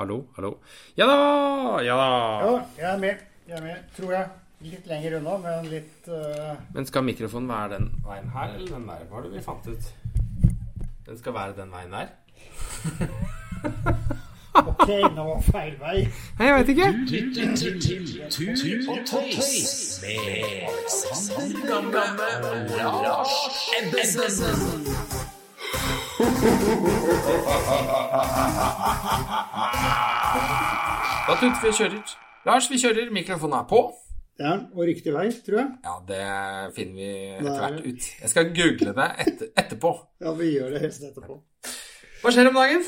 Hallo, hallo. Ja da! Ja da! Ja, jeg er med. Jeg er med, tror jeg. Litt lenger unna, men litt uh... Men skal mikrofonen være den veien her, eller den der? Hva var det vi fant ut? Den skal være den veien der? ok, nå var feil vei. Nei, jeg veit ikke. Du lytter til Tur og Tøys med Sander Gamme og Lars Ebbesen. Da tuter vi og kjører. Lars, vi kjører. Mikrofonen er på. Er og riktig vei, tror jeg. Ja, det finner vi etter hvert ut. Jeg skal google det etter, etterpå. Ja, vi gjør det helst etterpå. Hva skjer om dagen?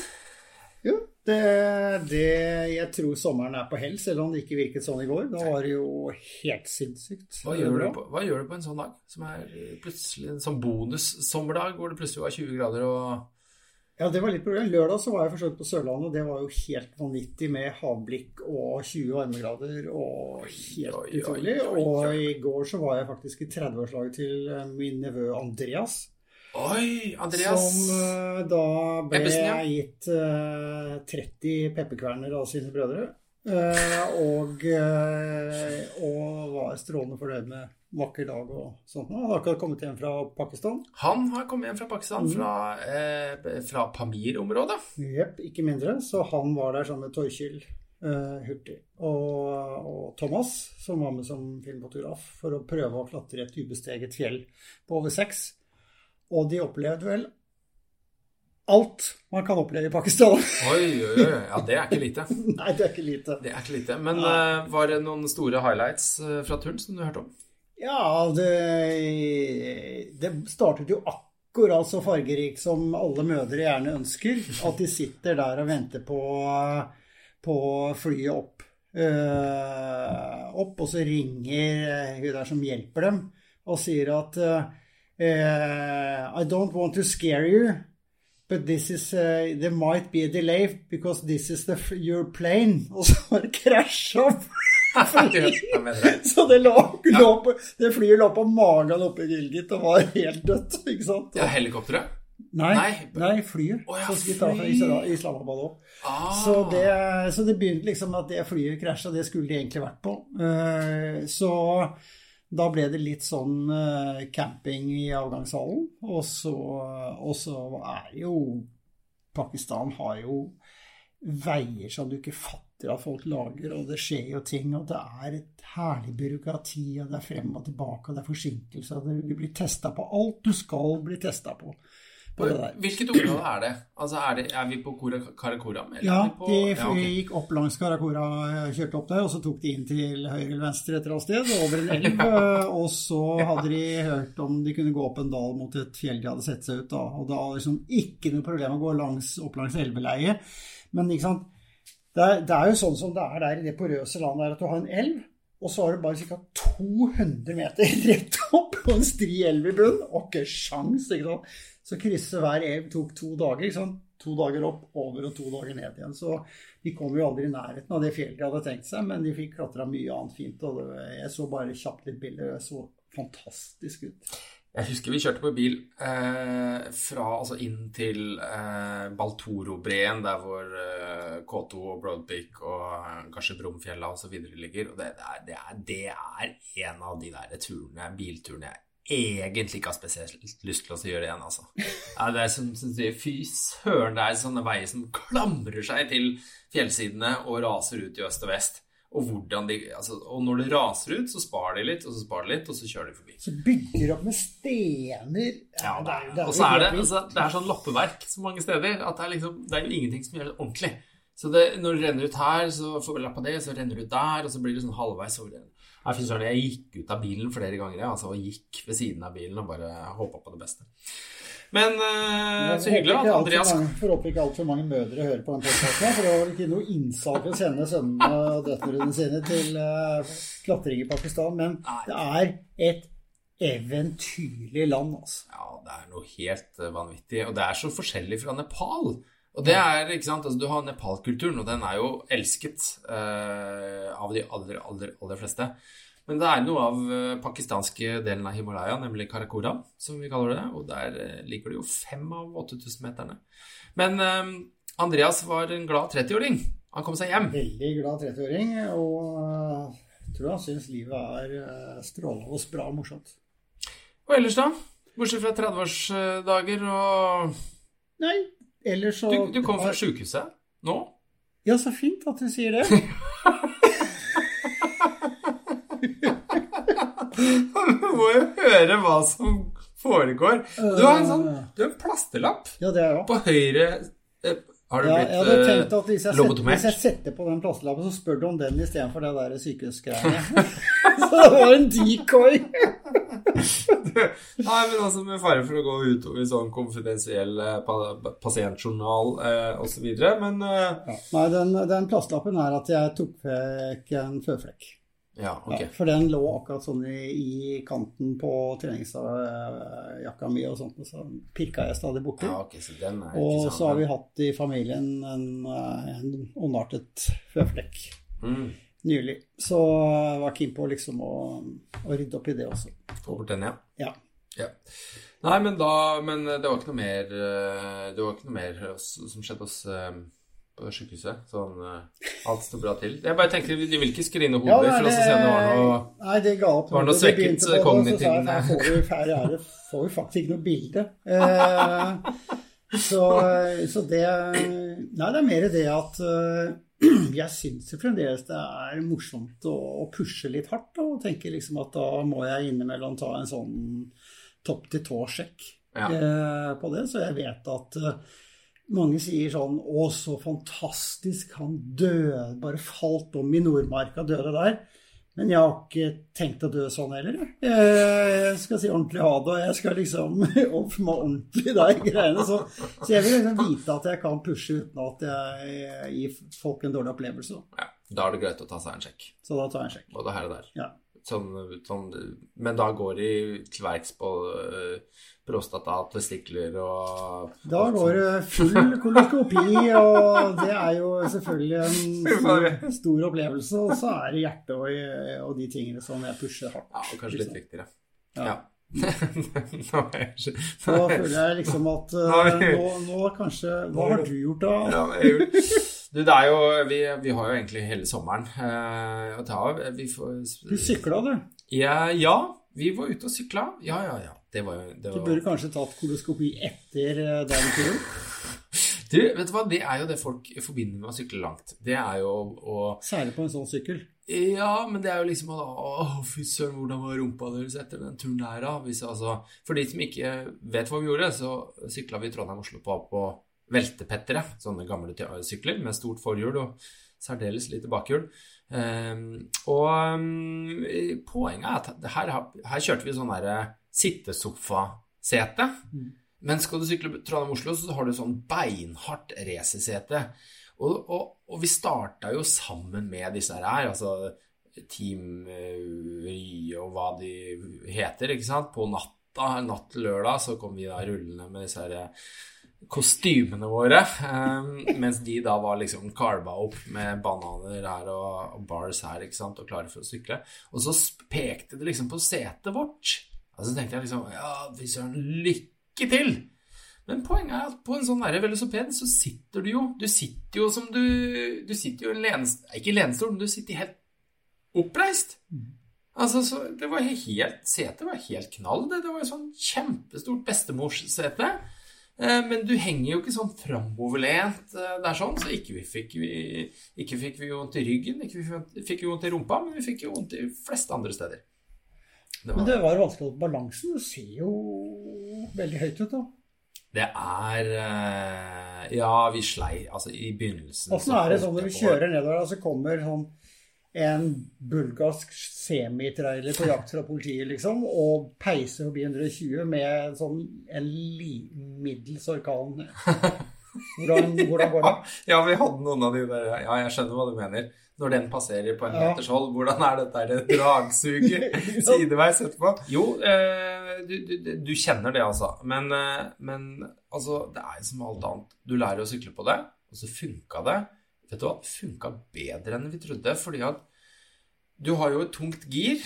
Jo, det, det Jeg tror sommeren er på hell, selv om det ikke virket sånn i går. Da var det jo helt sinnssykt. Hva gjør, du på, hva gjør du på en sånn dag? Som er plutselig en sånn bonus-sommerdag, hvor det plutselig var 20 grader og ja, det var litt problem. Lørdag så var jeg forsøkt på Sørlandet. Det var jo helt vanvittig med havblikk og 20 varmegrader og helt oi, utrolig. Oi, oi, og i går så var jeg faktisk i 30-årslaget til min nevø Andreas. Oi, Andreas. Som uh, da ble Ebbesen, ja. gitt uh, 30 pepperkverner av sine brødre. Uh, og, og var strålende fornøyd med vakker dag og sånt. Han har akkurat kommet hjem fra Pakistan. Han har kommet hjem fra Pakistan, fra, eh, fra Pamir-området? Jepp, ikke mindre. Så han var der sammen med Torkil eh, Hurtig og, og, Thomas, som var med som filmfotograf, for å prøve å klatre et ubesteget fjell på over seks. Og de opplevde vel alt man kan oppleve i Pakistan. Oi, oi, oi. Ja, det er ikke lite. Nei, det er ikke lite. Det er ikke lite. Men uh, var det noen store highlights uh, fra turen som du hørte om? Ja, det, det startet jo akkurat så fargerikt som alle mødre gjerne ønsker. At de sitter der og venter på, på flyet opp. Uh, opp, og så ringer hun der som hjelper dem, og sier at uh, I don't want to scare you, but this is uh, There might be a delay because this is the, your plane. Og så bare krasja så det, lå, lå på, det, flyet lå på magen oppe i Gilgit og var helt dødt. ikke sant? Ja, Helikopteret? Nei, nei, nei, flyet. Oh, ja, som skulle ta fra Islamabad òg. Ah. Så, så det begynte liksom at det flyet krasja, det skulle de egentlig vært på. Uh, så da ble det litt sånn uh, camping i avgangshallen. Og så, og så er jo Pakistan har jo veier som du ikke fatter at folk lager, og det skjer jo ting, og det er et herlig byråkrati, og det er frem og tilbake, og det er forsinkelser, du blir testa på alt du skal bli testa på. Hvilket område er det? Altså, er, det, er vi på Karakoram? Ja, på, de ja, okay. gikk opp langs Karakora, kjørte opp der, og så tok de inn til høyre eller venstre et eller annet sted, over en elv. og så hadde de hørt om de kunne gå opp en dal mot et fjell de hadde sett seg ut, da. Og da var liksom ikke noe problem å gå langs, opp langs elveleiet. Men ikke sant, det er, det er, jo sånn som det er der i det porøse landet der, at du har en elv, og så har du bare ca. 200 meter rett opp på en stri elv i bunnen. Og ikke sjans, ikke sant. Så krysse hver elv tok to dager. sant? To dager opp, over og to dager ned igjen. Så de kom jo aldri i nærheten av det fjellet de hadde tenkt seg, men de fikk klatra mye annet fint. Og det, jeg så bare kjapt litt bilder, det så fantastisk ut. Jeg husker vi kjørte på bil eh, fra, altså inn til eh, Baltoro-breen, der hvor eh, K2 og Broadpeak og eh, kanskje Brumfjella osv. ligger. Og det, det, er, det, er, det, er, en av de der turene, bilturene jeg egentlig ikke har spesielt lyst til å gjøre det igjen, altså. Ja, det er som, som Fy søren, det er sånne veier som klamrer seg til fjellsidene og raser ut i øst og vest og de altså, Og når det raser ut, så sparer de litt, og så sparer de litt, og så kjører de forbi. Så bygger de opp med stener Ja, det er, det er, og så er det, altså, det er sånn loppeverk så mange steder at det er, liksom, det er jo ingenting som gjør det ordentlig. Så det, når det renner ut her, så får vi lappa det, så renner det ut der, og så blir det sånn halvveis over det. Jeg, jeg gikk ut av bilen flere ganger altså, og gikk ved siden av bilen og bare håpa på det beste. Men uh, så hyggelig at Andreas Forhåper håpe ikke altfor mange mødre hører på den podkasten. For det var ikke noe innsalg å sende sønnene og døtrene sine til uh, klatring i Pakistan. Men det er et eventyrlig land, altså. Ja, det er noe helt uh, vanvittig. Og det er så forskjellig fra Nepal. Og det er, ikke sant, altså Du har Nepal-kulturen, og den er jo elsket uh, av de aller, aller, aller fleste. Men det er noe av uh, pakistanske delen av Himalaya, nemlig Karakura, som vi kaller det. Og der uh, ligger det jo fem av 8000-meterne. Men uh, Andreas var en glad 30-åring. Han kom seg hjem. Veldig glad 30-åring, og uh, tror han syns livet er strålende og bra og morsomt. Og ellers, da? Bortsett fra 30-årsdager og Nei, ellers så du, du kom fra sjukehuset nå? Ja, så fint at du sier det. Du må jo høre hva som foregår. Du har en sånn Du har en plasterlapp Ja, det er jo. på høyre eh, Har du Ja, jeg hadde tenkt at hvis jeg, setter, hvis jeg setter på den plastelappen, så spør du om den istedenfor det der sykehusgreiene. så det var en decoy. Nei, men altså med fare for å gå utover sånn konfidensiell eh, pa pasientjournal eh, osv., men eh, Ja. Nei, den, den plastlappen er at jeg tok vekk en føflekk. Ja, ok. Ja, for den lå akkurat sånn i, i kanten på treningsjakka mi og sånt, og så pirka jeg stadig borti. Ja, ok, så den er og så har vi hatt i familien en, eh, en ondartet føflekk mm, nylig. Så jeg var keen på liksom å, å rydde opp i det også. Få bort den, ja. Ja. ja. Nei, men da Men det var ikke noe mer eh, Det var ikke noe mer som skjedde hos eh, på sykehuset. Sånn eh, Alt sto bra til. Jeg bare tenker, De vil ikke skrine hodet Ja, for oss å se om det var noe Nei, det ga opp. var noe svekket kognitiv- Så sa jeg, får vi, her er det, får vi faktisk ikke noe bilde. Eh, så, så det Nei, det er mer det at eh, jeg syns jo fremdeles det er morsomt å, å pushe litt hardt. Og tenke liksom at da må jeg innimellom ta en sånn topp-til-tå-sjekk Ja. eh, på det. Så jeg vet at eh, mange sier sånn Å, så fantastisk, han døde, bare falt om i Nordmarka, døde der. Men jeg har ikke tenkt å dø sånn heller. jeg. Skal si ordentlig ha det, og jeg skal liksom oppføre meg ordentlig de greiene. Så, så jeg vil liksom vite at jeg kan pushe uten at jeg gir folk en dårlig opplevelse. ja, Da er det greit å ta seg en sjekk. Så da tar jeg en sjekk. Både her og der. Ja. Sånn, sånn, men da går de til verks på uh, prostata, testikler og Da går det full koloskopi, og det er jo selvfølgelig en stor, stor opplevelse. Og så er det hjertet og, og de tingene som jeg pusher hardt. Ja, og kanskje litt viktigere. Ja. Ja. Nå er føler jeg liksom at uh, nå, nå kanskje Hva har du gjort da? Ja, jeg Du, det er jo Vi, vi har jo egentlig hele sommeren eh, å ta av. Vi får Du sykla, du. ja, ja, vi var ute og sykla. Ja, ja, ja. Det var jo var... Du burde kanskje tatt koloskopi etter uh, den turen. Du, vet du hva? Det er jo det folk forbinder med å sykle langt. Det er jo å Særlig på en sånn sykkel. Ja, men det er jo liksom å Å, fy søren, hvordan var rumpa deres etter den turen der, da? Hvis, altså, for de som ikke vet hva vi gjorde, så sykla vi Trondheim-Oslo på, på veltepettere. Sånne gamle sykler med stort forhjul og særdeles lite bakhjul. Ehm, og ehm, poenget er at her, her kjørte vi sånn derre sittesofasete. Men skal du sykle Trondheim-Oslo, så har du sånn beinhardt racersete. Og, og, og vi starta jo sammen med disse her, altså Team eh, Rye og hva de heter, ikke sant. På natta, natt til lørdag, så kom vi da rullende med disse her eh, kostymene våre. Um, mens de da var liksom carba opp med bananer her og, og bars her, ikke sant, og klare for å sykle. Og så pekte det liksom på setet vårt. Og så tenkte jeg liksom Ja, fy søren, lykke til! Men poenget er at på en sånn der velociped så sitter du jo Du sitter jo som du Du sitter jo i en lenestol Ikke lenestol, men du sitter helt oppreist. Altså, så det var helt Setet var helt knall, det. Det var jo sånn kjempestort bestemorssete. Eh, Men du henger jo ikke sånn framoverlent eh, der sånn, så ikke, vi fikk vi, ikke fikk vi vondt i ryggen, ikke vi fikk vi vondt i rumpa, men vi fikk jo vondt i fleste andre steder. Det Men det var vanskelig å holde balansen. Du ser jo veldig høyt ut, da. det er eh, Ja, vi slei altså i begynnelsen. Åssen er det sånn når du kjører nedover, og så kommer sånn en bulgarsk semitrailer på jakt fra politiet, liksom, og peiser forbi 120 med sånn en middels orkan. Hvordan, hvordan går det? Ja, vi hadde noen av de der Ja, jeg skjønner hva du mener. Når den passerer på en Ja. meters hold, hvordan er dette det dragsuget sideveis etterpå? Jo, eh, du, du, du kjenner det, altså. Men, eh, men altså, det er jo som alt annet. Du lærer å sykle på det, og så funka det. Vet du? Det funka bedre enn vi trodde, fordi at du har jo et tungt gir.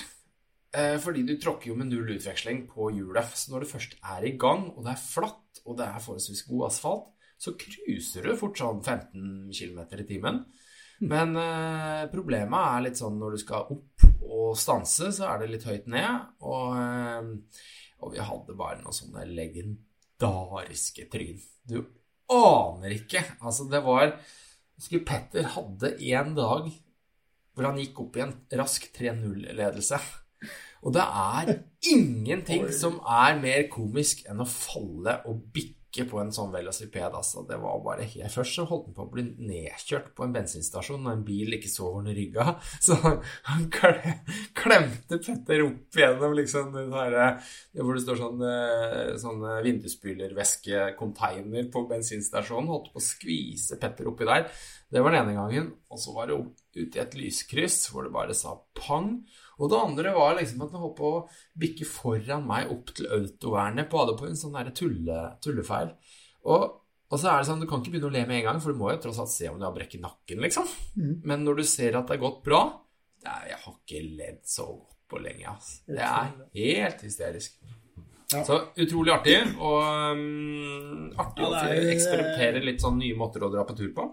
eh, Fordi du tråkker jo med null utveksling på hjulet. Så når du først er i gang, og det er flatt, og det er forholdsvis god asfalt, så cruiser du fort sånn 15 km i timen. Men eh, problemet er litt sånn når du skal opp og stanse, så er det litt høyt ned. Og, eh, og vi hadde bare noen sånne legendariske tryn. Du aner ikke. Altså, det var husker Petter hadde en dag hvor han gikk opp i en rask 3-0-ledelse. Og det er ingenting som er mer komisk enn å falle og bikke på en sånn velociped. Altså. Det var bare helt... Først så holdt han på å bli nedkjørt på en bensinstasjon når en bil ikke så hvor den rygga. Så han kle- klemte Petter opp gjennom liksom den herre Hvor det står sånn, eh, sånn vindusspylervæske-container på bensinstasjonen. Holdt på å skvise Petter oppi der. Det var den ene gangen. Og så var det ute i et lyskryss hvor det bare sa pang. Og det andre var liksom at han holdt på å bikke foran meg opp til autovernet på, på en sånn tulle, tullefeil. Og, og så er det sånn, du kan ikke begynne å le med en gang, for du må jo tross alt se om du har brekk i nakken, liksom. Men når du ser at det har gått bra er, Jeg har ikke ledd så godt på lenge, altså. Det er helt hysterisk. Ja. Så utrolig artig, og um, artig Ja, å er- eksperimentere litt sånn nye måter å dra på tur på.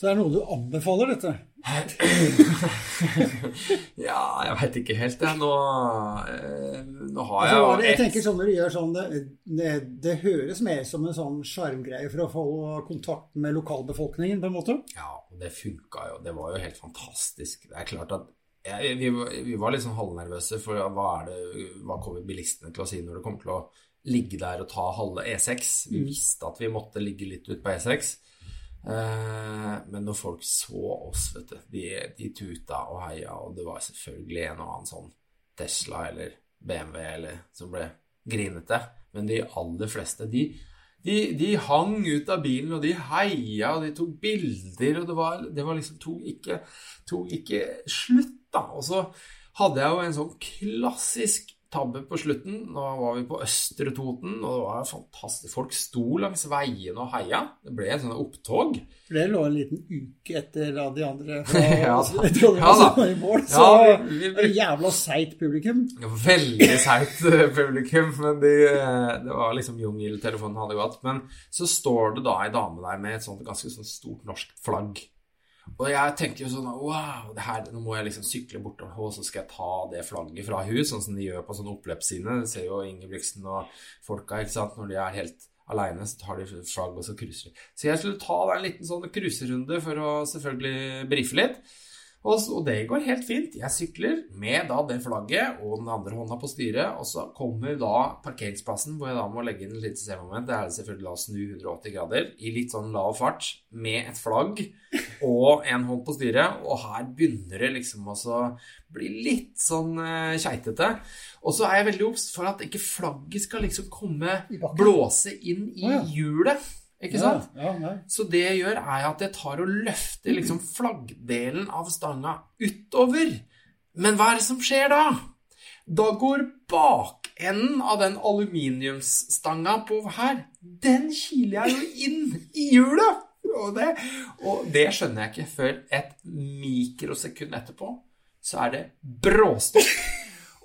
Så det er noe du anbefaler, dette? Ja, jeg veit ikke helt, jeg. Nå, eh, nå har Altså, jeg jo det- jeg tenker sånn når du gjør sånn, det, det, høres mer som en sånn sjarmgreie for å få kontakt med lokalbefolkningen, på en måte. Ja, det funka jo. Det var jo helt fantastisk. Det er klart at jeg, vi, vi var litt sånn halvnervøse for hva, er det, hva kommer bilistene til å si når det kommer til å ligge der og ta halve E6. Vi visste at vi måtte ligge litt ut på E6. Eh, men når folk så oss, vet du, de, de tuta og heia, og det var selvfølgelig en og annen sånn Tesla eller BMW eller som ble grinete. Men de aller fleste, de, de, de hang ut av bilen, og de heia, og de tok bilder, og det var, det var liksom tok ikke, tok ikke slutt, da. Og så hadde jeg jo en sånn klassisk tabbe på slutten. Nå var vi på Østre Toten, og det var fantastisk. Folk sto langs veiene og heia. Det ble en sånn opptog. For det lå en liten uke etter da de andre fra Ja. Trondheim Ja var i mål. Ja, Så vi- vi- jævla seigt publikum. Veldig seigt eh, publikum, men de, eh, det var liksom jungeltelefonen hadde gått. Men så står det da ei dame der med et sånt ganske sånt stort norsk flagg. Og jeg tenker jo sånn Wow, her, nå må jeg liksom sykle bortover, og så skal jeg ta det flagget fra hus, sånn som de gjør på sånne oppløpsside. Du ser jo Ingebrigtsen og folka, ikke sant, når de er helt aleine, så tar de flagg, og så cruiser de. Så jeg skulle ta en liten sånn cruiserunde for å selvfølgelig brife litt. Og, og det går helt fint. Jeg sykler med da det flagget og den andre hånda på styret, og så kommer da parkeringsplassen hvor jeg da må legge inn et lite C-moment. Det er selvfølgelig da å snu 180 grader i litt sånn lav fart med et flagg og en hånd på styret, og her begynner det liksom å bli litt sånn uh, keitete. Og så er jeg veldig obs for at ikke flagget skal liksom komme blåse inn i hjulet. Ikke sant? Ja, ja. Så det jeg gjør, er at jeg tar og løfter liksom flaggdelen av stanga utover. Men hva er det som skjer da? Da går bakenden av den aluminiumsstanga på her, den kiler jeg jo inn i hjulet! Og det, og det skjønner jeg ikke før et mikrosekund etterpå. Så er det bråstopp.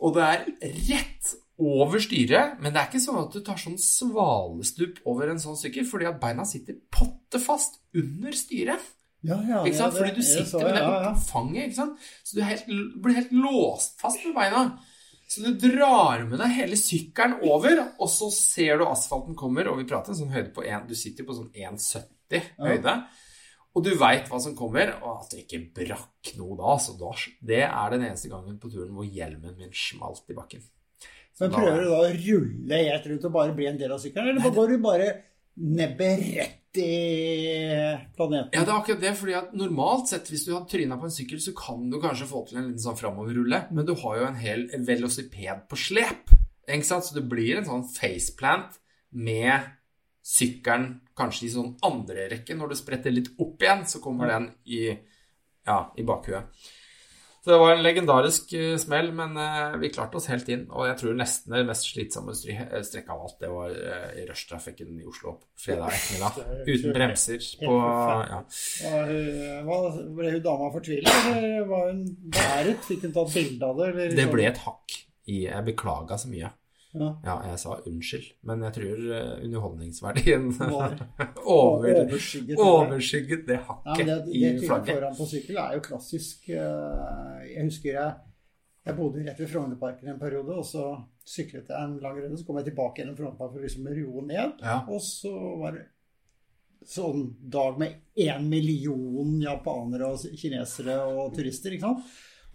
Og det er rett over styret, men det er ikke sånn at du tar sånn svalestup over en sånn sykkel, fordi at beina sitter pottefast under styret. Ja, ja, Ikke sant? ja, Fordi du sitter så, med det ja, ja. oppfanget, ikke sant? Så du helt, blir helt låst fast med beina. Så du drar med deg hele sykkelen over, og så ser du asfalten kommer, og vi prater en sånn høyde på 1 du sitter på sånn 1,70 høyde. Og du veit hva som kommer, og at det ikke brakk noe da. Så da, det er den eneste gangen på turen hvor hjelmen min smalt i bakken. Men prøver du da å rulle helt rundt og bare bli en del av sykkelen, eller går du bare nebbet rett i planeten? Ja, det er akkurat det, fordi at normalt sett, hvis du har tryna på en sykkel, så kan du kanskje få til en liten sånn framoverrulle, men du har jo en hel velociped på slep, ikke sant? Så det blir en sånn faceplant med sykkelen kanskje i sånn andre rekke. Når du spretter litt opp igjen, så kommer den i, ja, i bakhuet. Så det var en legendarisk eh, smell, men eh, vi klarte oss helt inn. Og jeg tror nesten det mest slitsomme eh, strekket av alt, det var i rushtrafikken i Oslo fredag ettermiddag. Uten bremser på ja. Var, ble hun dama fortvilet, eller var hun bæret? Fikk hun tatt bilde av det? Eller Det ble et hakk i Jeg beklaga så mye. Ja. Ja, jeg sa unnskyld, men jeg tror eh, underholdningsverdien over, overskygget overskygget det Ja, det, hakket det, i det turen flagget. foran på sykkel er jo klassisk. eh, Jeg husker jeg, jeg bodde rett ved Frognerparken en periode, og så syklet jeg en lang runde. Så kom jeg tilbake gjennom Frognerparken for å liksom roe ned. Ja. Og så var det sånn dag med én million japanere og kinesere og turister, ikke sant.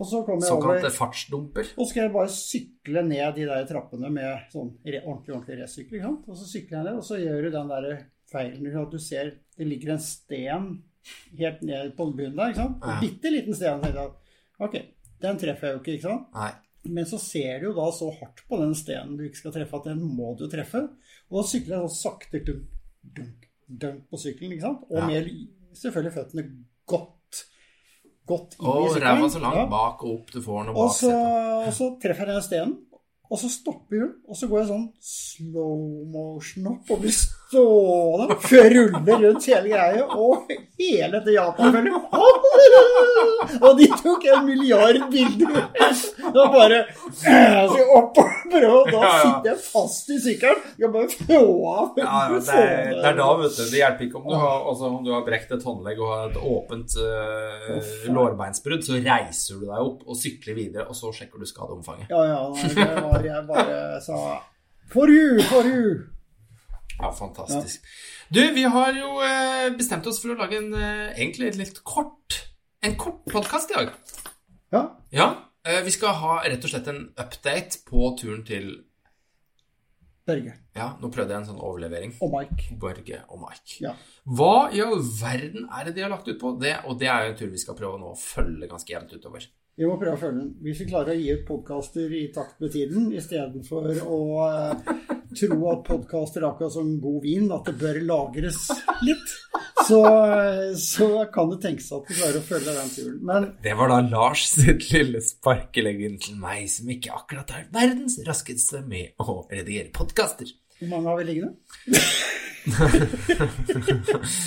Og så kom jeg over fartsdumper. og så skal jeg bare sykle ned de der trappene med sånn ordentlig ordentlig resykling. Og så sykler jeg ned, og så gjør du den der feilen at du ser det ligger en sten helt ned på bunnen der. ikke sant? En bitte liten sten. Jeg, ok, den treffer jeg jo ikke, ikke sant? Nei. Men så ser du jo da så hardt på den stenen du ikke skal treffe, at den må du treffe. Og da sykler jeg så sakte dunk, dunk, dunk på sykkelen, ikke sant? Og Ja. med selvfølgelig føttene godt, godt inn i Og ræva så langt Ja. bak og opp, du får den, Og bak så, setet. og så treffer jeg stenen, og så stopper hun, og så går jeg sånn slow motion opp og blir jeg ruller rundt hele greia, og hele dette Japan-følget. Og de tok en milliard bilder. Var bare skal opp og prøve, og da sitter jeg fast i sykkelen. Jeg bare få av. Ja, ja, det, er, det er da, vet du. Det hjelper ikke om du har, altså, om du har brekt et håndlegg og har et åpent uh, lårbeinsbrudd, så reiser du deg opp og sykler videre, og så sjekker du skadeomfanget. Ja, ja, det var jeg bare sa For you, for fantastisk. Ja. Du, vi har jo eh, bestemt oss for å lage en eh, egentlig litt kort En kort podkast i dag. Ja, Ja. eh, vi skal ha rett og slett en update på turen til Børge Ja, nå prøvde jeg en sånn overlevering. og Mike. Børge og Mike. Ja. Hva i all verden er det de har lagt ut på? Det, og det er jo en tur vi skal prøve nå å følge ganske jevnt utover. Vi må prøve å følge den. Hvis vi klarer å gi ut podkaster i takt med tiden, istedenfor å tro at podkaster er akkurat som god vin, at det bør lagres litt, så, så kan det tenkes at du klarer å følge den turen. Men Det var da Lars sitt lille sparkelegg inn til meg, som ikke akkurat er verdens raskeste med å redigere podkaster. hvor mange har vi liggende?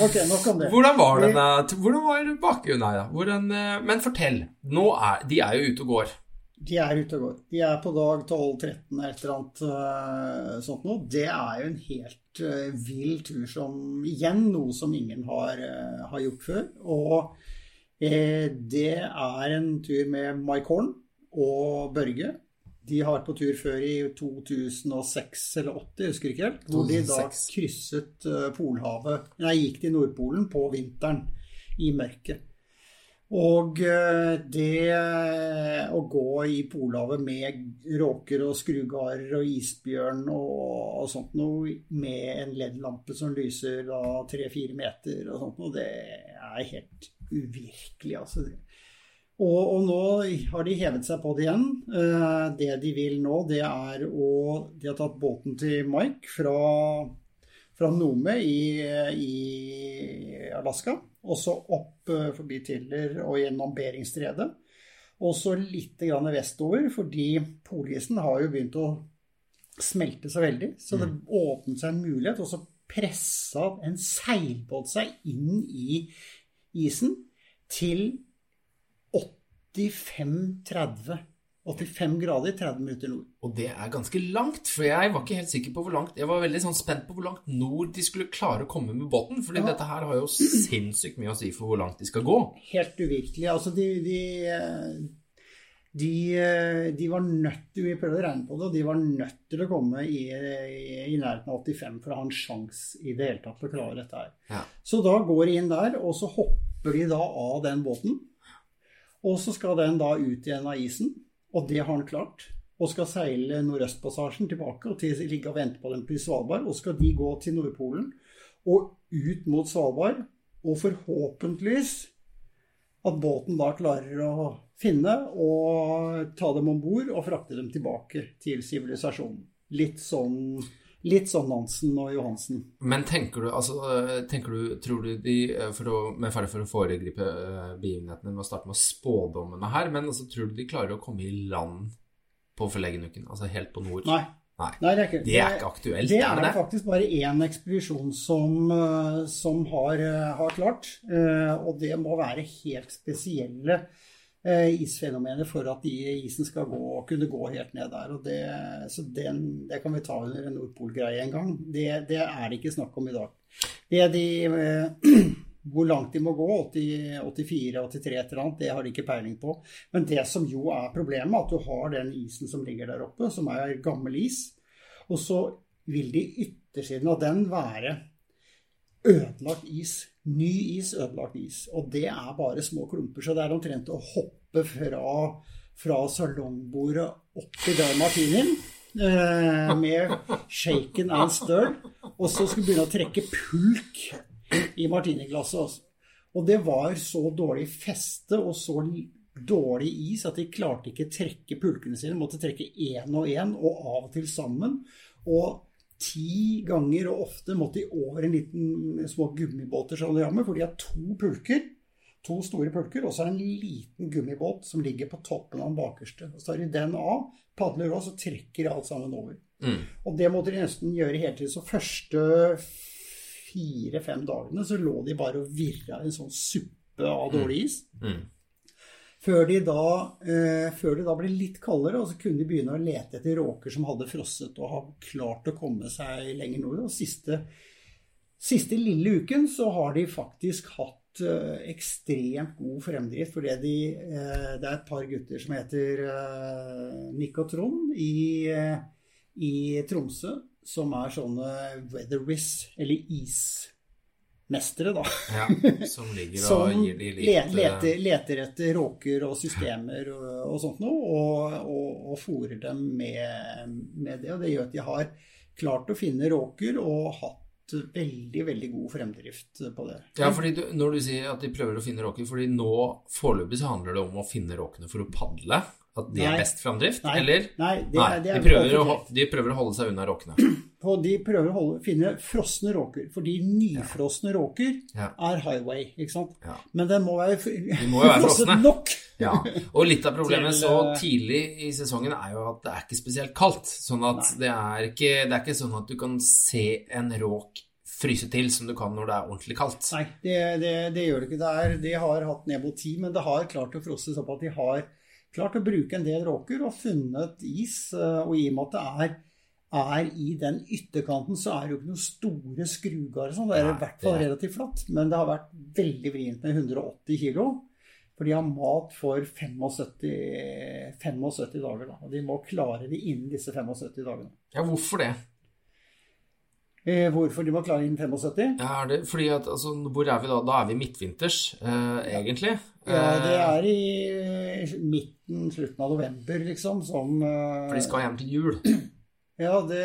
ok, nok om det. Hvordan var denne Hvordan var bakgrunnen her, da? Hvordan, eh, men fortell. Nå er, de er jo ute og går. De er ute og går. De er på dag 12-13 eller et eller annet eh, sånt noe. Det er jo en helt uh, vill tur som Igjen noe som ingen har, eh, har gjort før. Og eh, det er en tur med Mike Horn og Børge. De har på tur før i 2006 eller 2008, jeg husker ikke helt. Hvor de da krysset eh, Polhavet Nei, gikk til Nordpolen på vinteren i mørket. Og eh, det å gå i Polhavet med råker og skrugarer og isbjørn og sånt noe med en LED-lampe som lyser da tre-fire meter og sånt noe, det er helt uvirkelig, altså. Og, og nå har de hevet seg på det igjen. Eh, Det de vil nå, det er å De har tatt båten til Mike fra, fra Nome i, i Alaska. Og så opp eh, forbi Tiller og gjennom Beringstredet. Og så litt grann vestover, fordi polisen har jo begynt å smelte så veldig. Så det åpnet seg en mulighet, og så pressa en seilbåt seg inn i isen til 85-30. 85 grader 30 minutter nord. Og det er ganske langt, for jeg var ikke helt sikker på hvor langt Jeg var veldig sånn spent på hvor langt nord de skulle klare å komme med båten. fordi Ja. dette her har jo sinnssykt mye å si for hvor langt de skal gå. Helt uvirkelig. Altså, de, de, de, de var nødt til Vi prøvde å regne på det, og de var nødt til å komme i, i, i nærheten av 85 for å ha en sjanse i det hele tatt til å klare dette her. Ja. Så da går de inn der, og så hopper de da av den båten. Og så skal den da ut igjen av isen, og det har han klart. Og skal seile Nordøstpassasjen tilbake og til, ligge og vente på dem på Svalbard. Og skal de gå til Nordpolen og ut mot Svalbard, og forhåpentligvis at båten da klarer å finne og ta dem om bord og frakte dem tilbake til sivilisasjonen. Litt sånn, litt sånn Nansen og Johansen. Men tenker du, altså, tenker du, tror du de, eh, for å, med fare for å foregripe eh, begivenhetene med å starte med spådommene her, men altså, tror du de klarer å komme i land på forleggenuken? Altså helt på nord? Nei. Nei. Nei, det er ikke, Det er ikke aktuelt, Det er er det det det? faktisk bare én ekspedisjon som, eh, som har, eh, har klart. Eh, Og det må være helt spesielle eh, isfenomener for at isen skal gå, kunne gå helt ned der. Og det, så den, det kan vi ta under en Nordpol-greie en gang. Det, det, er det ikke snakk om i dag. De, eh, hvor langt de må gå, 84, 83 et eller annet, det har de ikke peiling på. Men det som jo er problemet, at du har den isen som ligger der oppe, som er gammel is. Og så vil de yttersiden av den være ødelagt is. Ny is, ødelagt is. Og det er bare små klumper. Så det er omtrent å hoppe fra, fra salongbordet opp til den martinien eh, med shaken and stirred. og så skulle begynne å trekke pulk i martiniglasset. Og det var så dårlig feste og så dårlig is at de klarte ikke trekke pulkene sine. De Måtte trekke én og én, og av og til sammen. Og ti ganger og ofte måtte de over en liten små gummibåter for de har to pulker. To store pulker, og så er det en liten gummibåt som ligger på toppen av den bakerste. Og så tar de den av, padler av, så trekker alt sammen over. Mm. Og det måtte de nesten gjøre hele tiden. Så første fire-fem dagene så lå de bare og virra i en sånn suppe av dårlig is. Mm. Før de, da, eh, før det da ble litt kaldere, og så kunne de begynne å lete etter råker som hadde frosset og har klart å komme seg lenger nord. Og siste, siste lille uken så har de faktisk hatt eh, ekstremt god fremdrift. Fordi de, eh, det er et par gutter som heter eh, Nick og Trond i, eh, i Tromsø, som er sånne weatherwiz, eller ismestere, da. Ja, som ligger og Som gir de litt eh, leter, leter etter råker og systemer og, og sånt noe, og, og, og fòrer dem med, med det. Og det gjør at de har klart å finne råker og hatt veldig, veldig god fremdrift på det. Ja, fordi du, når du sier at de prøver å finne råker Fordi nå foreløpig så handler det om å finne råkene for å padle. At det Nei. er best framdrift? Nei, Eller? nei, det Nei, er- det er de, prøver å, de prøver å holde seg unna råkene. Og de prøver å holde, finne frosne råker, fordi nyfrosne råker Ja. er highway, ikke sant? Ja. Men den må være, De må være frosset nok. Ja, og litt av problemet så eh, tidlig i sesongen er jo at det er ikke spesielt kaldt. Sånn at det er, ikke, det er ikke sånn at du kan se en råk fryse til som du kan når det er ordentlig kaldt. Nei, det, det, det gjør det ikke. Det er, de har hatt ned mot ti, men det har klart å frosse såpass at de har klart å bruke en del råker og funnet is. eh, Og i og med at det er, er i den ytterkanten, så er det jo ikke noen store skrugarder. sånn. Det er i hvert fall relativt flatt. Men det har vært veldig vrient med 180 kilo. For de har mat for 75, 75 dager. Da. Og de må klare det innen disse 75 dagene. Ja, hvorfor det? Eh, hvorfor de må klare innen 75? Ja, er det fordi at, altså, hvor er vi da? Da er vi midtvinters, eh, egentlig. Ja, det Eh, er i midten, slutten av november, liksom, som eh, For de skal hjem til jul. Ja, det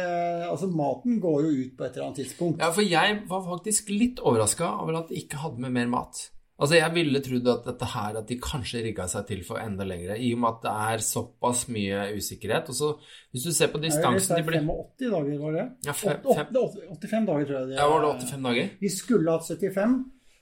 Altså, maten går jo ut på et eller annet tidspunkt. Ja, for jeg var faktisk litt overraska over at de ikke hadde med mer mat. Altså, jeg ville trodd at dette her, at de kanskje rigga seg til for enda lengre, i og med at det er såpass mye usikkerhet. Og så, hvis du ser på distansen de ble 85 dager, var det? Ja, fem- Åtte- fem- åtte- 85 dager, tror jeg. det Ja, var det er. 85 dager? De skulle hatt 75,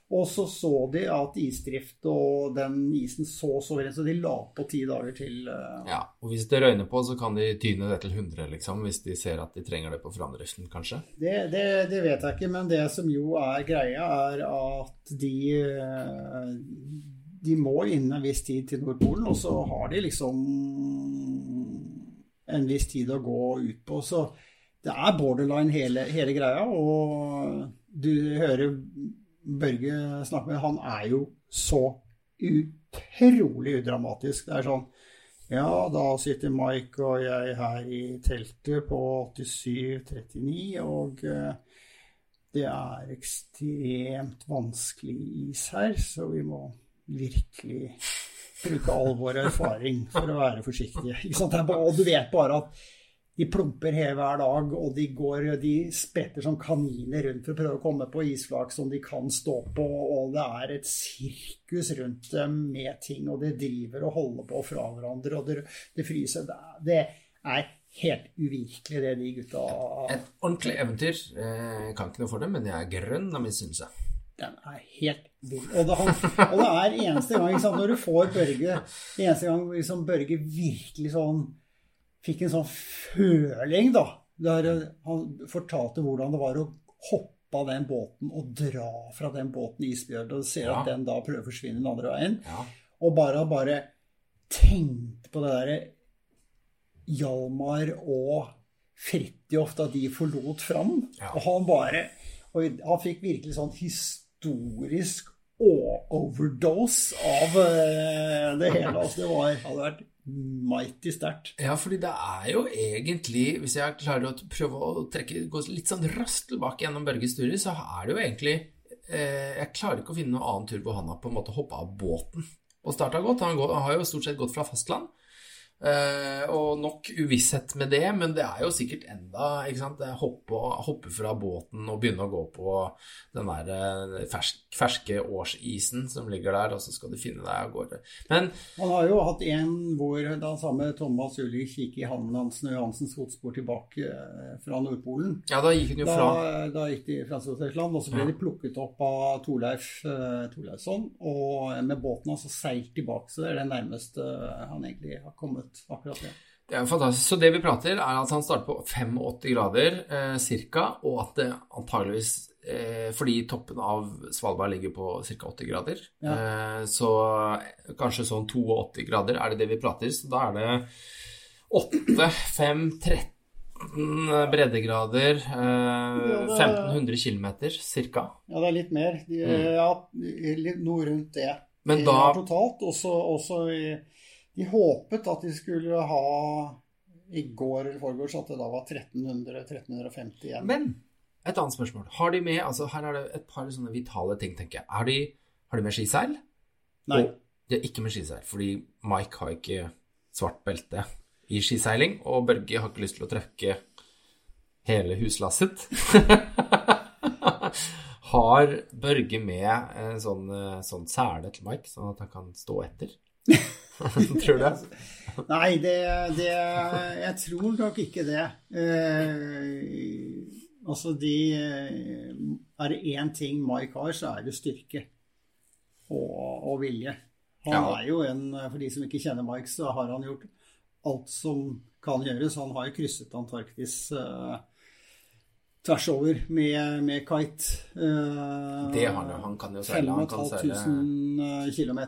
og så så de at isdrift og den isen så så veldig, så de la på ti dager til. Uh... Ja, og hvis det røyner på, så kan de tyne det til 100, liksom, hvis de ser at de trenger det på framdriften, kanskje. Det, det, det vet jeg ikke, men det som jo er greia, er at de uh, De må innen en viss tid til Nordpolen, og så har de liksom en viss tid å gå ut på. Så det er borderline hele, hele greia, og du hører Børge snakker med Han er jo så utrolig udramatisk. Det er sånn ja, da sitter Mike og jeg her i teltet på 87-39, og eh, det er ekstremt vanskelig is her, så vi må virkelig bruke all vår erfaring for å være forsiktige. Og du vet bare at de plumper her hver dag, og de går de spretter som kaniner rundt for å prøve å komme på isflak som de kan stå på, og det er et sirkus rundt dem med ting, og de driver og holder på fra hverandre, og det, det fryser. Det er, det helt uvirkelig, det de gutta Et ordentlig eventyr. Eh, Jeg kan ikke noe for det, men jeg er grønn av misunnelse. Den er helt vill. Og og det er eneste gang sant, når du får Børge Eneste gang liksom Børge virkelig sånn fikk en sånn føling, da. Der han fortalte hvordan det var å hoppe av den båten og dra fra den båten isbjørn, og se Ja. at den da prøver å forsvinne den andre veien. Ja. Og bare, bare tenkte på det derre Hjalmar og Fridtjof da de forlot Fram. Ja. Og han bare og Han fikk virkelig sånn historisk overdose av eh, det hele. Altså det var, hadde vært mighty sterkt. Ja, fordi det er jo egentlig, hvis jeg klarer å prøve å trekke, gå litt sånn raskt tilbake gjennom Børges turer, så er det jo egentlig eh, Jeg klarer ikke å finne noen annen tur hvor han har på en måte hoppa av båten og starta godt. Han, går, han har jo stort sett gått fra fastland. Eh, og nok uvisshet med det, men det er jo sikkert enda ikke sant? Hoppe, hoppe fra båten og begynne å gå på den der eh, fersk, ferske årsisen som ligger der, og så skal du finne deg av gårde. Men Man har jo hatt en hvor da samme Thomas Ulrik gikk i Hansen og Johansens fotspor tilbake eh, fra Nordpolen. ja, da gikk han jo fra da gikk de fra Sør-Tyskland, og så ble Ja. de plukket opp av Torleif uh, Torleifsson. Og med båten altså seilt tilbake, så det er det nærmeste han egentlig har kommet akkurat det. Det er jo fantastisk. Så det vi prater, er at han starter på 85 grader eh, cirka, og at det antageligvis eh, Fordi toppen av Svalbard ligger på ca. 80 grader, eh, så kanskje sånn 82 grader er det det vi prater. Så da er det 8, 5, 13 breddegrader, eh, det- 1500 km ca. Ja, det er litt mer. De, Ja, litt- noe rundt det. Mm. Men da totalt. Også, også i, de håpet at de skulle ha i går eller foregårs at det da var 1300-1350 igjen. Men et annet spørsmål. Har de med altså Her er det et par sånne vitale ting, tenker jeg. Har de, har de med skiseil? Nei. Og de er ikke med skiseil, fordi Mike har ikke svart belte i skiseiling, og Børge har ikke lyst til å trøkke hele huslasset. har Børge med en sånn, eh, sånn sele til Mike, sånn at han kan stå etter? Tror du det? Nei, det, det Jeg tror nok ikke det. Eh, altså, de eh, Er det én ting Mike har, så er det styrke og, og vilje. Han Ja. er jo en For de som ikke kjenner Mike, så har han gjort alt som kan gjøres. Han har jo krysset Antarktis eh, tvers over med, med kite. Uh, Det har han jo. Han kan jo seile. Han kan seile 5500 km.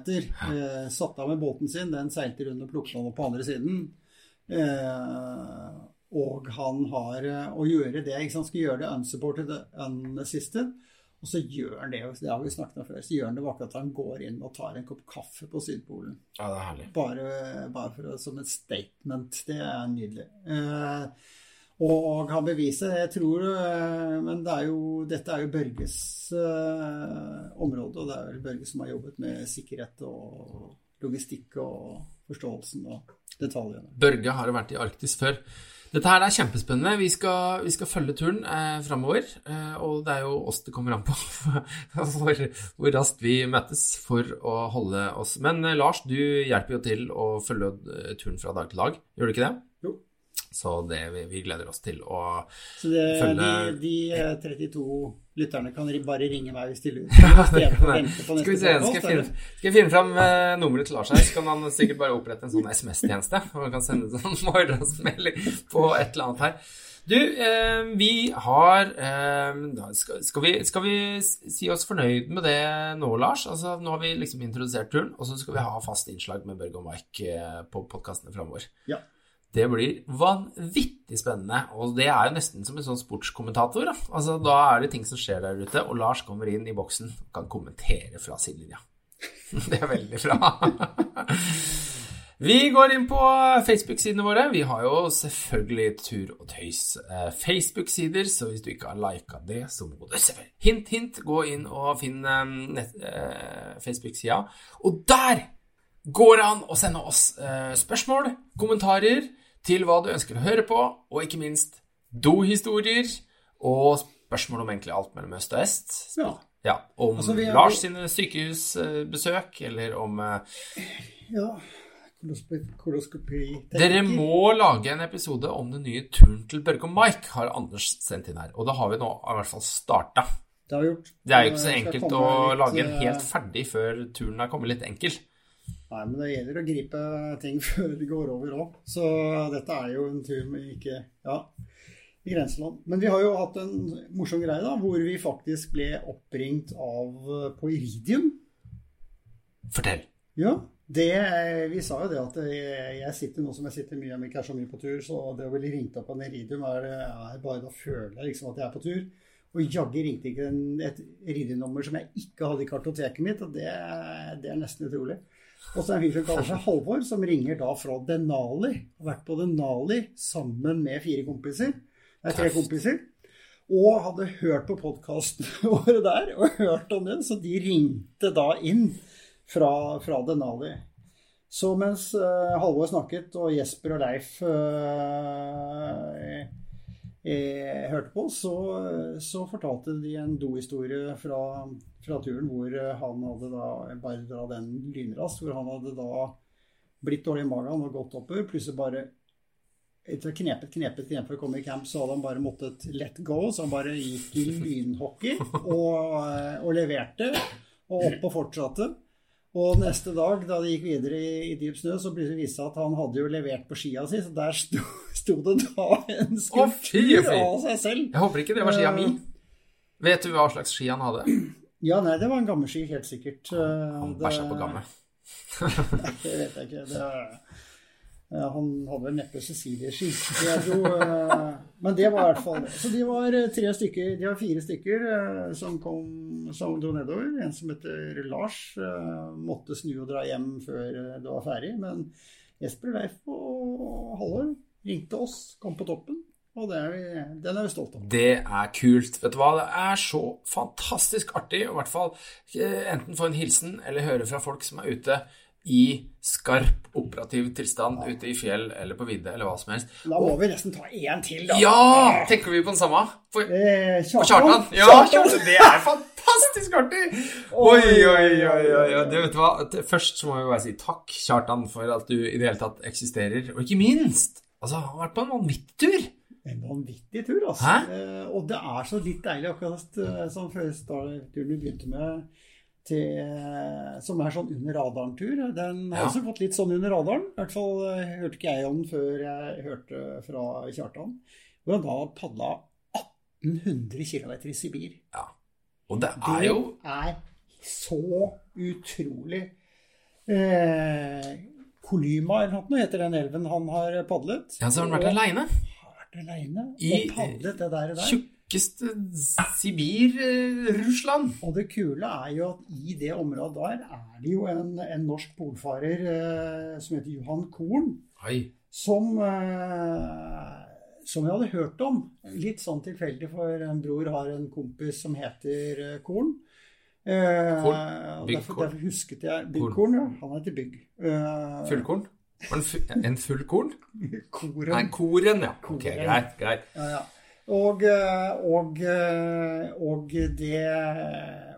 Uh, satt av med båten sin, den seilte rundt og plukket han opp på andre siden. Uh, og han har eh, å gjøre det, ikke sant, skal gjøre det unsupported, unassisted. Og så gjør han det, det har vi snakket om før, så gjør han det ved akkurat at han går inn og tar en kopp kaffe på Sydpolen. Ja, det er herlig. Bare, bare for, som et statement. Det er nydelig. Eh, og han beviser, jeg tror eh, Men det er jo, dette er jo Børges eh, område, og det er vel Børge som har jobbet med sikkerhet og logistikk og forståelsen og detaljene. Børge har jo vært i Arktis før. Dette her er kjempespennende. Vi skal, vi skal følge turen eh, framover. Eh, og det er jo oss det kommer an på hvor, hvor raskt vi møtes for å holde oss. Men eh, Lars, du hjelper jo til å følge eh, turen fra dag til dag. Gjør du ikke det? Så det, vi, vi gleder oss til å Så det, Følge- de, de eh, 32 lytterne kan bare ringe meg hvis de lurer. Skal vi se, skal jeg finne, skal jeg finne fram eh, nummeret til Lars her, så kan han sikkert bare opprette en sånn SMS-tjeneste. Og kan sende en sånn morgensmelding på et eller annet her. Du, eh, vi har eh, skal, skal, vi, skal vi si oss fornøyd med det nå, Lars? Altså, nå har vi liksom introdusert turen, og så skal vi ha fast innslag med Børge og Mike eh, på podkastene framover. Ja. Det blir vanvittig spennende, og det er jo nesten som en sånn sportskommentator. Da. Altså, da er det ting som skjer der ute, og Lars kommer inn i boksen og kan kommentere fra sidelinja. Det er veldig bra. Vi går inn på Facebook-sidene våre. Vi har jo selvfølgelig Tur og Tøys eh, Facebook-sider, så hvis du ikke har lika det, så må du selvfølgelig Hint, hint, gå inn og finn eh, eh, Facebook-sida. Og der går det an å sende oss spørsmål, kommentarer til hva du ønsker å høre på, og ikke minst dohistorier og spørsmål om egentlig alt mellom øst og øst. Ja. Ja, om Altså, er- Lars sine sykehusbesøk, eller om eh, ja. Koloskopi Dere må lage en episode om den nye turen til Børge og Mike, har Anders sendt inn her. Og da har vi nå i hvert fall starta. Det har vi gjort. Det er jo ikke så enkelt å lage en eh, helt ferdig før turen er kommet litt enkel. Nei, men det gjelder å gripe ting før det går over òg. Så dette er jo en tur med ikke Ja, i grenseland. Men vi har jo hatt en morsom greie, da, hvor vi faktisk ble oppringt av på Iridium. Fortell. Ja, Det, vi sa jo det at jeg, jeg sitter nå som jeg sitter mye, men ikke er så mye på tur, så det å bli ringt opp av en Iridium er, er bare da føler jeg liksom at jeg er på tur. Og jaggu ringte ikke en, et Iridium-nummer som jeg ikke hadde i kartoteket mitt, og det, det er nesten utrolig. Og så er det en fyr som kaller seg Halvor, som ringer da fra Denali. Har vært på Denali sammen med fire kompiser. Det er tre kompiser. Og hadde hørt på podkasten våre der, og hørt om den, så de ringte da inn fra, fra Denali. Så mens uh, Halvor snakket, og Jesper og Leif uh, eh, hørte på, så, så, fortalte de en do-historie fra, fra, turen hvor han hadde da bare dra den lynraskt, hvor han hadde da blitt dårlig i magen og gått oppover. Plutselig bare etter knepet, knepet, knepet for å komme i camp, så hadde han bare måttet let go. Så han bare gikk i lynhockey og, og leverte. Og opp og fortsatte. Og neste dag, da de gikk videre i, i dyp snø, så viste det seg at han hadde jo levert på skia si, så der sto, sto det da en skulptur av seg selv. Jeg håper ikke det var skia mi. Vet du hva slags ski han hadde? Ja, nei, det var en gammel ski, helt sikkert. Han bæsja på gammel. nei, det vet jeg ikke. Det er han hadde vel neppe Cecilie-ski. Eh, men det var i hvert fall. Så de var eh, tre stykker, de var fire stykker eh, som, kom, som dro nedover. En som heter Lars, måtte snu og dra hjem før det var ferdig. Men Jesper, Leif og Halvor ringte oss, kom på toppen. Og er vi, den er vi stolte av. Det er kult. Vet du hva, det er så fantastisk artig, i hvert fall enten få en hilsen eller høre fra folk som er ute i skarp operativ tilstand ute i fjell eller på vidde eller hva som helst. Da må vi nesten ta én til, da. Ja! Tenker vi på den samme? For, eh, Kjartan. Ja, Kjartan. Det er fantastisk artig! Oi, oi, oi. oi. Det, vet du hva? Først så må vi bare si takk, Kjartan, for at du i det hele tatt eksisterer. Og ikke minst, altså, han har vært på en vanvittig tur. En vanvittig tur, altså. Eh, og det er så litt deilig, akkurat eh, som før turen du begynte med til, som er sånn under radaren-tur. Den har ja. også fått litt sånn under radaren. I hvert fall eh, hørte ikke jeg om den før jeg hørte fra Kjartan. Hvor han da padla 1800 km i Sibir. Ja. Og det er jo Det er så utrolig eh, Kolyma eller noe heter den elven han har padlet. Ja, så har han vært aleine? Vært aleine og padlet det der. Og der tjukkeste Sibir-Russland. Og det kule er jo at i det området der er det jo en, en norsk polfarer eh, som heter Johan Korn. Hei. Som, eh, som jeg hadde hørt om. Litt sånn tilfeldig, for en bror har en kompis som heter eh, Korn. Eh, Korn? Derfor, derfor, husket jeg Byggkorn, ja. Han heter Bygg. Eh, Fullkorn? En fullkorn? Koren. Nei, koren, ja. Ok, greit. greit. Ja, ja. Og, eh, og, eh, og, det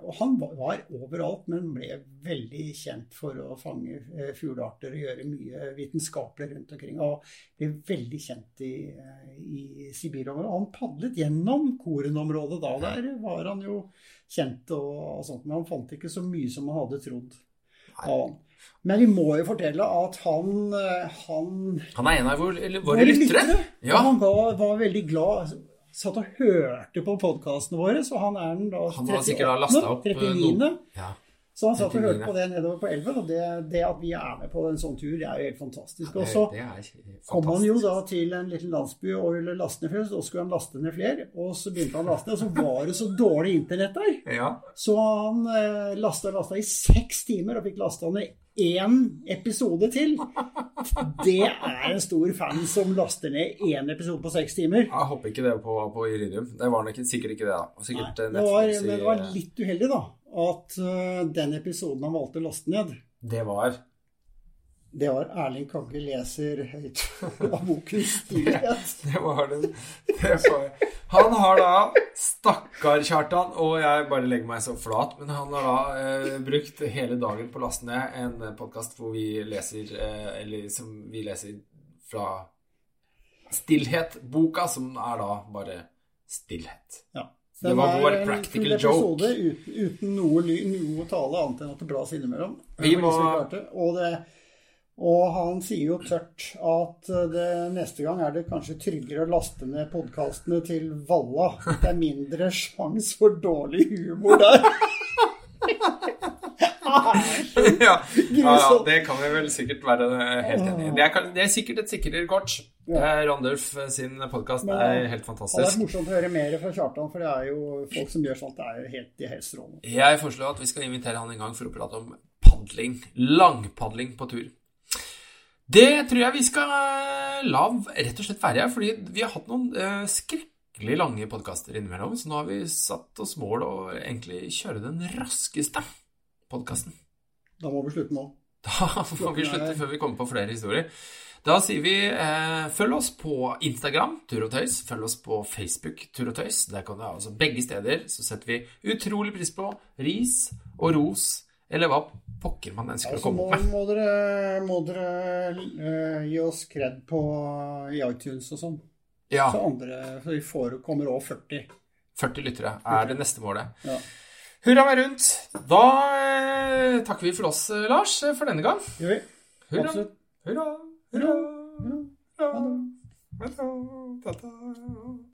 Og han var overalt, men ble veldig kjent for å fange eh, fuglearter og gjøre mye vitenskapelig rundt omkring. Og ble veldig kjent i, i Sibir-området. Han padlet gjennom Koren-området da. Der var han jo kjent og, og, sånt, men han fant ikke så mye som han hadde trodd av han. Men vi må jo fortelle at han Han, han er en av våre, våre lyttere. Ja. Han var, var veldig glad satt og hørte på podkastene våre, så han er den da 38. 39. Ja. Så han satt og hørte på det nedover på elven, og det, det, at vi er med på en sånn tur, det er jo helt fantastisk. Og så kom han jo da til en liten landsby og ville laste ned flere, så skulle han laste ned flere. Og så begynte han å laste ned, og så var det så dårlig internett der. Ja. Så han eh, lasta og lasta i seks timer, og fikk lasta ned én episode til. Det er en stor fan som laster ned én episode på seks timer. Jeg håper ikke det på, på Iridium. Det var nok sikkert ikke det. da. Sikkert Nei, det, var, men det var litt uheldig, da. At uh, den episoden han valgte å laste ned Det var det var Erling Kagge leser høyt av boken 'Stillhet'. det var det. det var. Han har da Stakkar Kjartan, og jeg bare legger meg så flat, men han har da eh, brukt hele dagen på å laste ned en podkast hvor vi leser eh, Eller som vi leser fra Stillhet-boka, som er da bare stillhet. Ja. Det var vår practical joke. Uten, uten noe, noe tale annet enn at det blas innimellom. Vi må... Og det og han sier jo tørt at det, neste gang er det kanskje tryggere å laste ned podkastene til Valla. Det er mindre sjanse for dårlig humor der. ja. ja, det kan vi vel sikkert være helt enig i. Det det er sikkert et sikrere kort. Ja. Eh, Randulf sin podkast er helt fantastisk. Det er morsomt å høre mer fra Kjartan, for det er jo folk som gjør sånt. Det er jo helt, de er helt strålende. Jeg foreslår at vi skal invitere han en gang for å prate om padling. Langpadling på tur. Det tror jeg vi skal eh, la rett og slett være, fordi vi har hatt noen eh, skrekkelig lange podkaster innimellom, så nå har vi satt oss mål å egentlig kjøre den raskeste podkasten. Da må vi slutte nå. Da må vi slutte før vi kommer på flere historier. Da sier vi eh, følg oss på Instagram, Tur og Tøys. Følg oss på Facebook, Tur og Tøys. Der kan du ha altså begge steder. Så setter vi utrolig pris på ris og ros, eller hva pokker man ønsker å Altså, komme må, opp med. må dere, må dere uh, gi oss kred på i iTunes og sånn. Ja, Så andre så vi får, kommer over 40. 40 lyttere er det neste målet. Ja. Hurra meg rundt. Da uh, takker vi for oss, eh, Lars, for denne gang. Gjør vi? Hurra, Absolutt. hurra, hurra, Hurra. hurra, hurra, hurra, hurra.